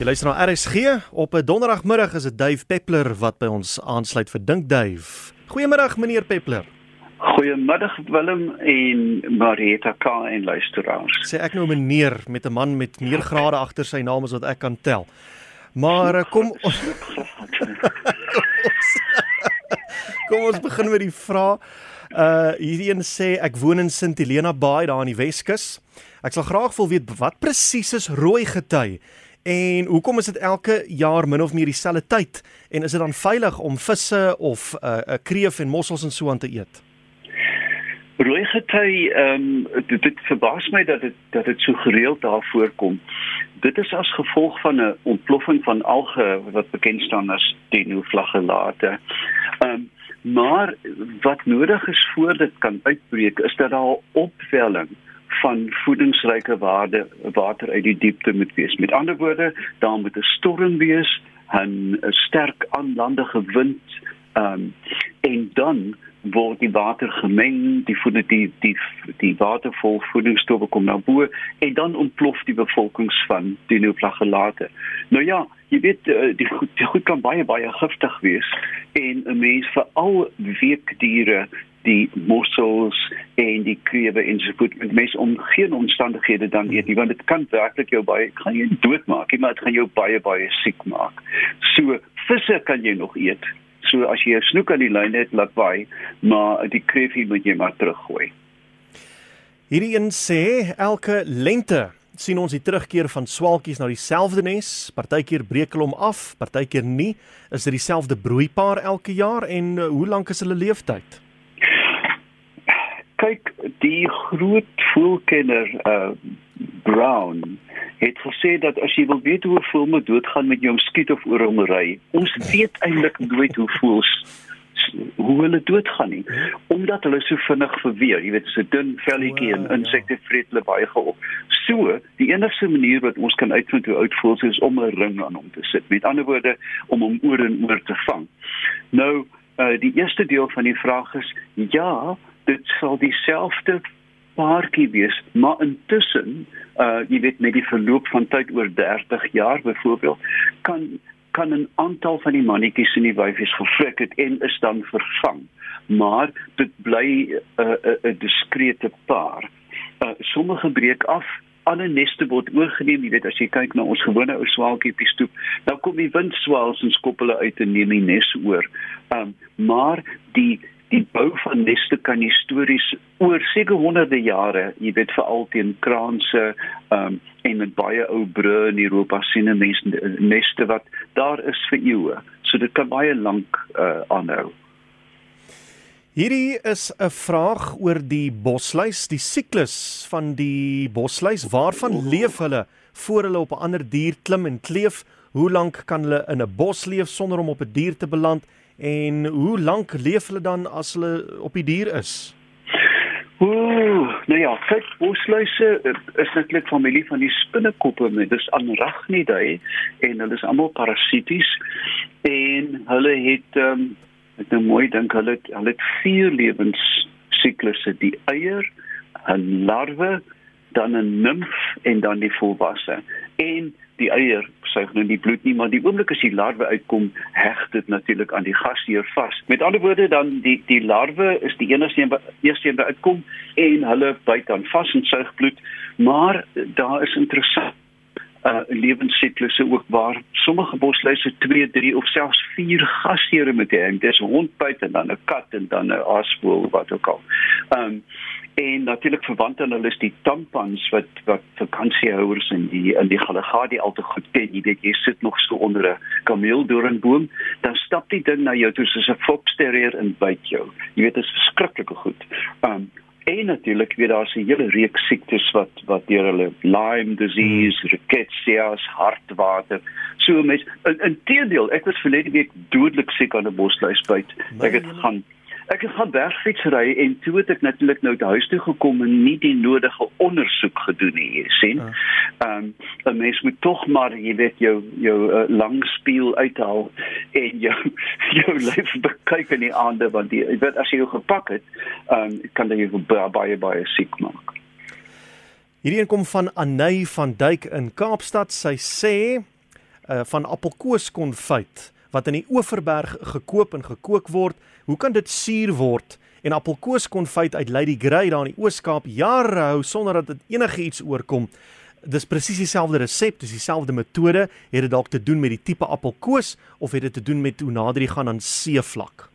Jy luister na RSG op 'n donderdagmiddag is dit Dave Peppler wat by ons aansluit vir Dink Dave. Goeiemiddag meneer Peppler. Goeiemiddag Willem en Marieta K en luisteraars. Sê ek nou meneer met 'n man met meer grade agter sy naam as wat ek kan tel. Maar eh, kom ons Kom ons begin met die vraag. Uh hierdie een sê ek woon in Sint Helena Bay daar aan die Weskus. Ek sal graag wil weet wat presies is rooi gety en hoekom is dit elke jaar min of meer dieselfde tyd en is dit dan veilig om visse of 'n uh, uh, kreef en mossels en so aan te eet? Rooi gety ehm um, dit, dit verbaas my dat dit dat dit so gereeld daar voorkom. Dit is as gevolg van 'n ontploffing van alge wat bekend staan as dinoflagellate. Ehm um, maar wat nodig is voor dit kan uitbreek is dat daar opwelling van voedingsryke waarde water uit die diepte moet wees. Met ander woorde, daar moet 'n storm wees, 'n sterk aanlandige wind, um, en dan word die water gemeng, die voed die die die watervol voedingsstowwe kom na bo en dan ontplof die bevolkings van dinoflagellate. Nou ja, jy weet eh, die goed, die goed kan baie baie giftig wees en 'n mens veral weekdiere die mossels en die krewe en so voort met mes om geen omstandighede dan eet nie want dit kan werklik jou baie gaan jy doodmaak maar dit gaan jou baie baie siek maak. So visse kan jy nog eet. So as jy 'n snoek aan die lyn het laat by maar die kreefie moet jy maar teruggooi. Hierdie een sê elke lente sien ons die terugkeer van swaalkies na dieselfde nes. Partykeer breek hulle hom af, partykeer nie. Is dit dieselfde broeipaar elke jaar en uh, hoe lank is hulle leeftyd? Kyk die groot voelkenner uh Brown het gesê dat as jy wil weet hoe 'n voël moet doodgaan met jou skiet of oor hom ry, ons weet eintlik nooit hoe voëls hoe hulle doodgaan nie omdat hulle so vinnig verweer. Jy weet so dun velletjie en insekte vreet hulle baie geop. So die enigste manier wat ons kan uitvind hoe oud voels is om 'n ring aan hom te sit. Met ander woorde om hom oor en oor te vang. Nou uh, die eerste deel van die vraag is ja dit sal dieselfde paartjie wees, maar intussen, uh jy weet met die verloop van tyd oor 30 jaar byvoorbeeld, kan kan 'n aantal van die mannetjies in die wyfies gefrik het en is dan vervang. Maar dit bly 'n uh, 'n uh, 'n diskrete paar. Uh sommige breek af alle neste word oorgeneem, jy weet as jy kyk na ons gewone ou swaaltjie op die stoep, dan kom die windswaals en skop hulle uit en neem die nes oor. Um maar die die bou van neste kan histories oor seker honderde jare, jy weet veral teen kraanse um, en met baie ou brûe in Europa sien mense neste wat daar is vir eeue. So dit kan baie lank uh, aanhou. Hierdie is 'n vraag oor die bosluis, die siklus van die bosluis. Waarvan leef hulle voor hulle op 'n ander dier klim en kleef? Hoe lank kan hulle in 'n bos leef sonder om op 'n dier te beland? En hoe lank leef hulle dan as hulle op die dier is? Ooh, nou ja, kyk, bosluise eh, is netlik familie van die spinnekoppe, dis Anrachnidae en hulle is almal parasities en hulle het ehm um, ek nou mooi dink hulle het, hulle het vier lewensiklusse, die eier, 'n larwe, dan 'n nimf en dan die volwasse. En die eier suig nou nie bloed nie, maar die oomblik as die larwe uitkom, heg dit natuurlik aan die gasheer vas. Met ander woorde dan die die larwe is die enigste een wat eers een uitkom en hulle byt dan vas en suig bloed, maar daar is interessant uh lewensiklusse ook waar sommige bosluise 2, 3 of selfs 4 gasheere met hê. Dit is 'n hondbyt en dan 'n kat en dan 'n aasvoël wat ook al. Um en natuurlik verwant aan hulle is die tampans wat wat vakansiehouers in die in die Galagadi al te goed ken. Jy weet jy sit nog so onder 'n kameeldoringboom, dan stap die ding na jou toe soos 'n foxterrier en byt jou. Jy weet dit is verskriklike goed. Um en natuurlik weet daar's 'n hele reeks siektes wat wat deur hulle Lyme disease, rickettsia, hartwater. So mens in, in teendeel, ek was verlede week dodelik siek aan 'n bosluisbyt. Ek het gaan Ek het gaan bergfietsry en toe het ek natuurlik nou huis toe gekom en nie die nodige ondersoek gedoen nie, jy sien. Ja. Ehm um, 'n mens moet tog maar, jy weet, jou jou uh, lang spieël uithaal en jou jou lyf bekyk in die aande want jy weet as jy jou gepak het, ehm um, kan dit jou baie baie, siek maak. Hierdie een kom van Anay van Duyk in Kaapstad. Sy sê uh, van appelkoeskonfyt wat in die Oeverberg gekoop en gekook word. Hoe kan dit suur word? En appelkoeskonfyt uit Lady Grey daar in die Oos-Kaap jare hou sonder dat dit enigiets oorkom. Dis presies dieselfde resep, dis dieselfde metode. Het dit dalk te doen met die tipe appelkoes of het dit te doen met hoe nader jy gaan aan seevlak?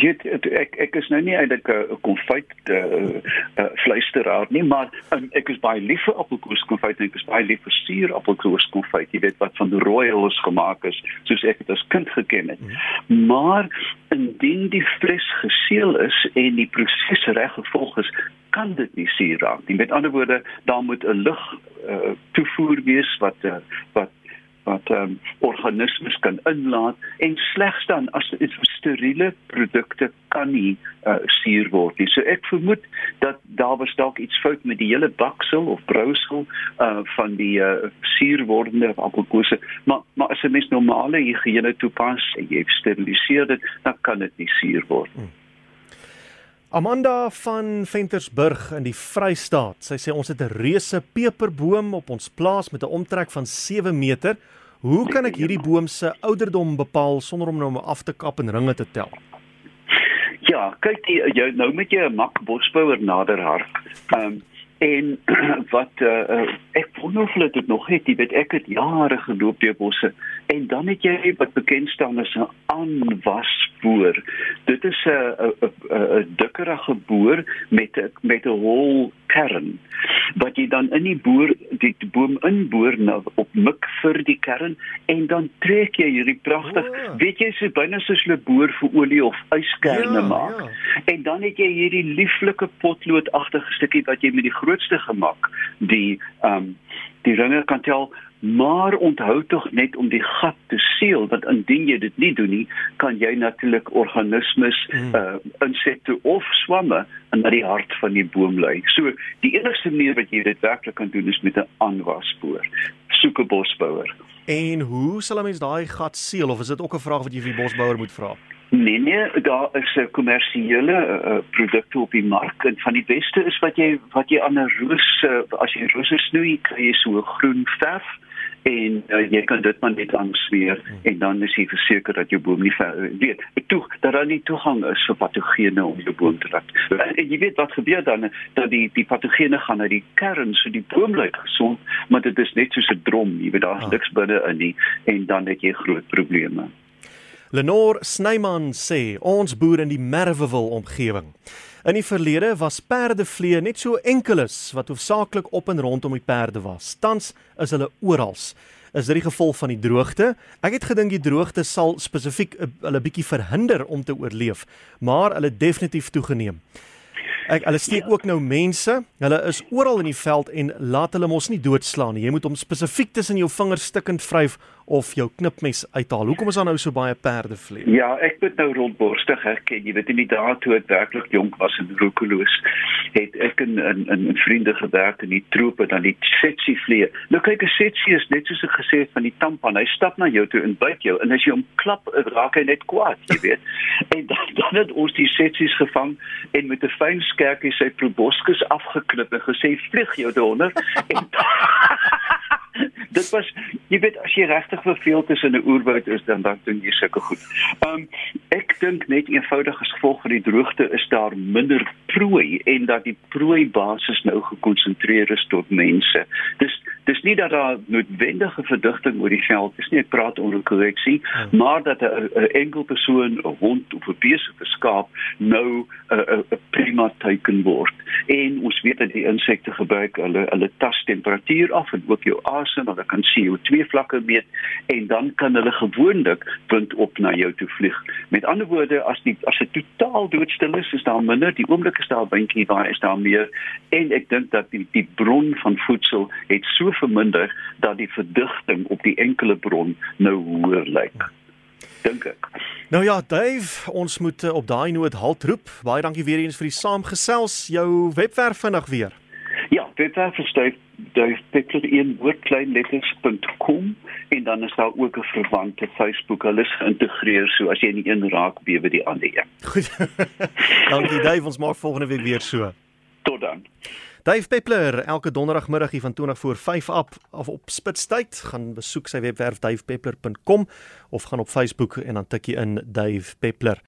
Jy weet ek ek is nou nie eintlik 'n konfyt uh, uh, vleisteraar nie maar um, ek is baie lief vir appelkoes konfyt en ek is baie lief vir suur appelkoes konfyt jy weet wat van die royals gemaak is soos ek dit as kind geken het mm. maar indien die vleis geseël is en die proses reg gevolg is kan dit nie suur raak nie met ander woorde daar moet 'n lug uh, toevoer wees wat uh, wat wat um, organismes kan inlaat en slegs dan as dit steriele produkte kan nie uh, suur word nie. So ek vermoed dat daar was dalk iets fout met die hele baksel of brousel uh, van die uh, suurwordende appelkose, maar maar as 'n mens normale higiëne toepas en jy steriliseer dit, dan kan dit nie suur word nie. Hmm. Amanda van Ventersburg in die Vrystaat. Sy sê ons het 'n reuse peperboom op ons plaas met 'n omtrek van 7 meter. Hoe kan ek hierdie boom se ouderdom bepaal sonder om nou om af te kap en ringe te tel? Ja, kyk jy, jy nou met jy 'n mak bosbouer nader hart. Ehm um, en wat uh, ek wonder of hulle dit nog het jy weet ek het jare geloop deur bosse en dan het jy wat bekend staan as 'n aanwasboor dit is 'n 'n dikkerige boor met met 'n hol kern wat jy dan in die boor die boom inboor nou op mik vir die kern en dan trek jy hierdie pragtig oh. weet jy so byna soos 'n boor vir olie of yskerne ja, maak ja. en dan het jy hierdie lieflike potloodagtige stukkie wat jy met die grootste gemak die ehm um, die ringe kan tel maar onthou tog net om die gat te seël want indien jy dit nie doen nie kan jy natuurlik organismes mm. uh insekte of swamme in die hart van die boom lei. So die enigste manier wat jy dit werklik kan doen is met 'n aanwaspoor. Soek 'n bosbouer. En hoe sal 'n mens daai gat seël of is dit ook 'n vraag wat jy vir die bosbouer moet vra? Nee nee, daar is 'n kommersiële uh, produkte op die mark en van die beste is wat jy wat jy aan 'n roos uh, as jy rose snoei, kry jy so groen verf en uh, jy kan dit maar net aansmeer hmm. en dan is jy verseker dat jou boom nie ver, weet toe dat daar nie toegang is vir patogene om jou boom te laat. En jy weet wat gebeur dan dat die die patogene gaan na die kern so die boom bly gesond, maar dit is net soos 'n drom, jy weet daar's ah. niks binne in nie en dan het jy groot probleme. Lenore Snyman sê ons boer in die Merwewil omgewing. In die verlede was perdevlee net so enkeles wat hoofsaaklik op en rondom die perde was. Tans is hulle oral. Is dit die gevolg van die droogte? Ek het gedink die droogte sal spesifiek eh, hulle bietjie verhinder om te oorleef, maar hulle definitief toegeneem. Ek hulle steek ook nou mense. Hulle is oral in die veld en laat hulle mos nie doodslaan nie. Jy moet hom spesifiek tussen jou vingers stikkend vryf of jou knipmes uithaal. Hoekom is daar nou so baie perdevlees? Ja, ek moet nou rondborstig herken. Jy weet in die dae toe ek werklik jonk was en roekeloos, het ek in in in vriende gewerk in die troepe dan die setsie vlee. Nou kyk 'n setsie is net soos ek gesê het van die tampan. Hy stap na jou toe en byt jou en as jy hom klap, raak hy net kwaad, jy weet. en dan dan het ons die setsies gevang en met 'n fyn skerpie sy proboscis afgeknip en gesê vlieg jou donder en dit was jy weet as jy regtig verveeld is in 'n oerwoud is dan dan doen jy sulke goed. Um ek dink net eenvoudig as gevolg van die droogte is daar minder prooi en dat die prooi basis nou gekonsentreer is tot mense. Dis dis nie dat daar noodwendige verdigting oor die veld is nie, ek praat onder korreksie, hmm. maar dat 'n enkel persoon, 'n hond of 'n bees of 'n skaap nou 'n prima teiken word. En ons weet dat die insekte gebruik hulle hulle tas temperatuur af en ook jou asem, hulle kan CO2 vlakke meet en dan kan hulle gewoonlik punt op na jou toe vlieg. Met ander woorde, as die as dit totaal doodstil is, is daar minder, die oomblik is daar windjie, daar is daar meer en ek dink dat die die bron van voedsel het so verminder dat die verdigting op die enkele bron nou hoër lyk. Dink ek. Nou ja, Dave, ons moet eh, op daai noot halt roep. Baie dankie weer eens vir die saamgesels. Jou webwerf vinnig weer. Ja, webwerf is dave.1woordkleinletters.com en dan is daar ook 'n verwante Facebook. Hulle is geïntegreer so as jy in een raak bewe die ander een. Goed. dankie Dave, ons maak volgende week weer so. Tot dan. Dave Peppler, elke donderdagmiddag hier van 20 voor 5 af of op Spitstyd, gaan besoek sy webwerf davepeppler.com of gaan op Facebook en dan tik jy in Dave Peppler.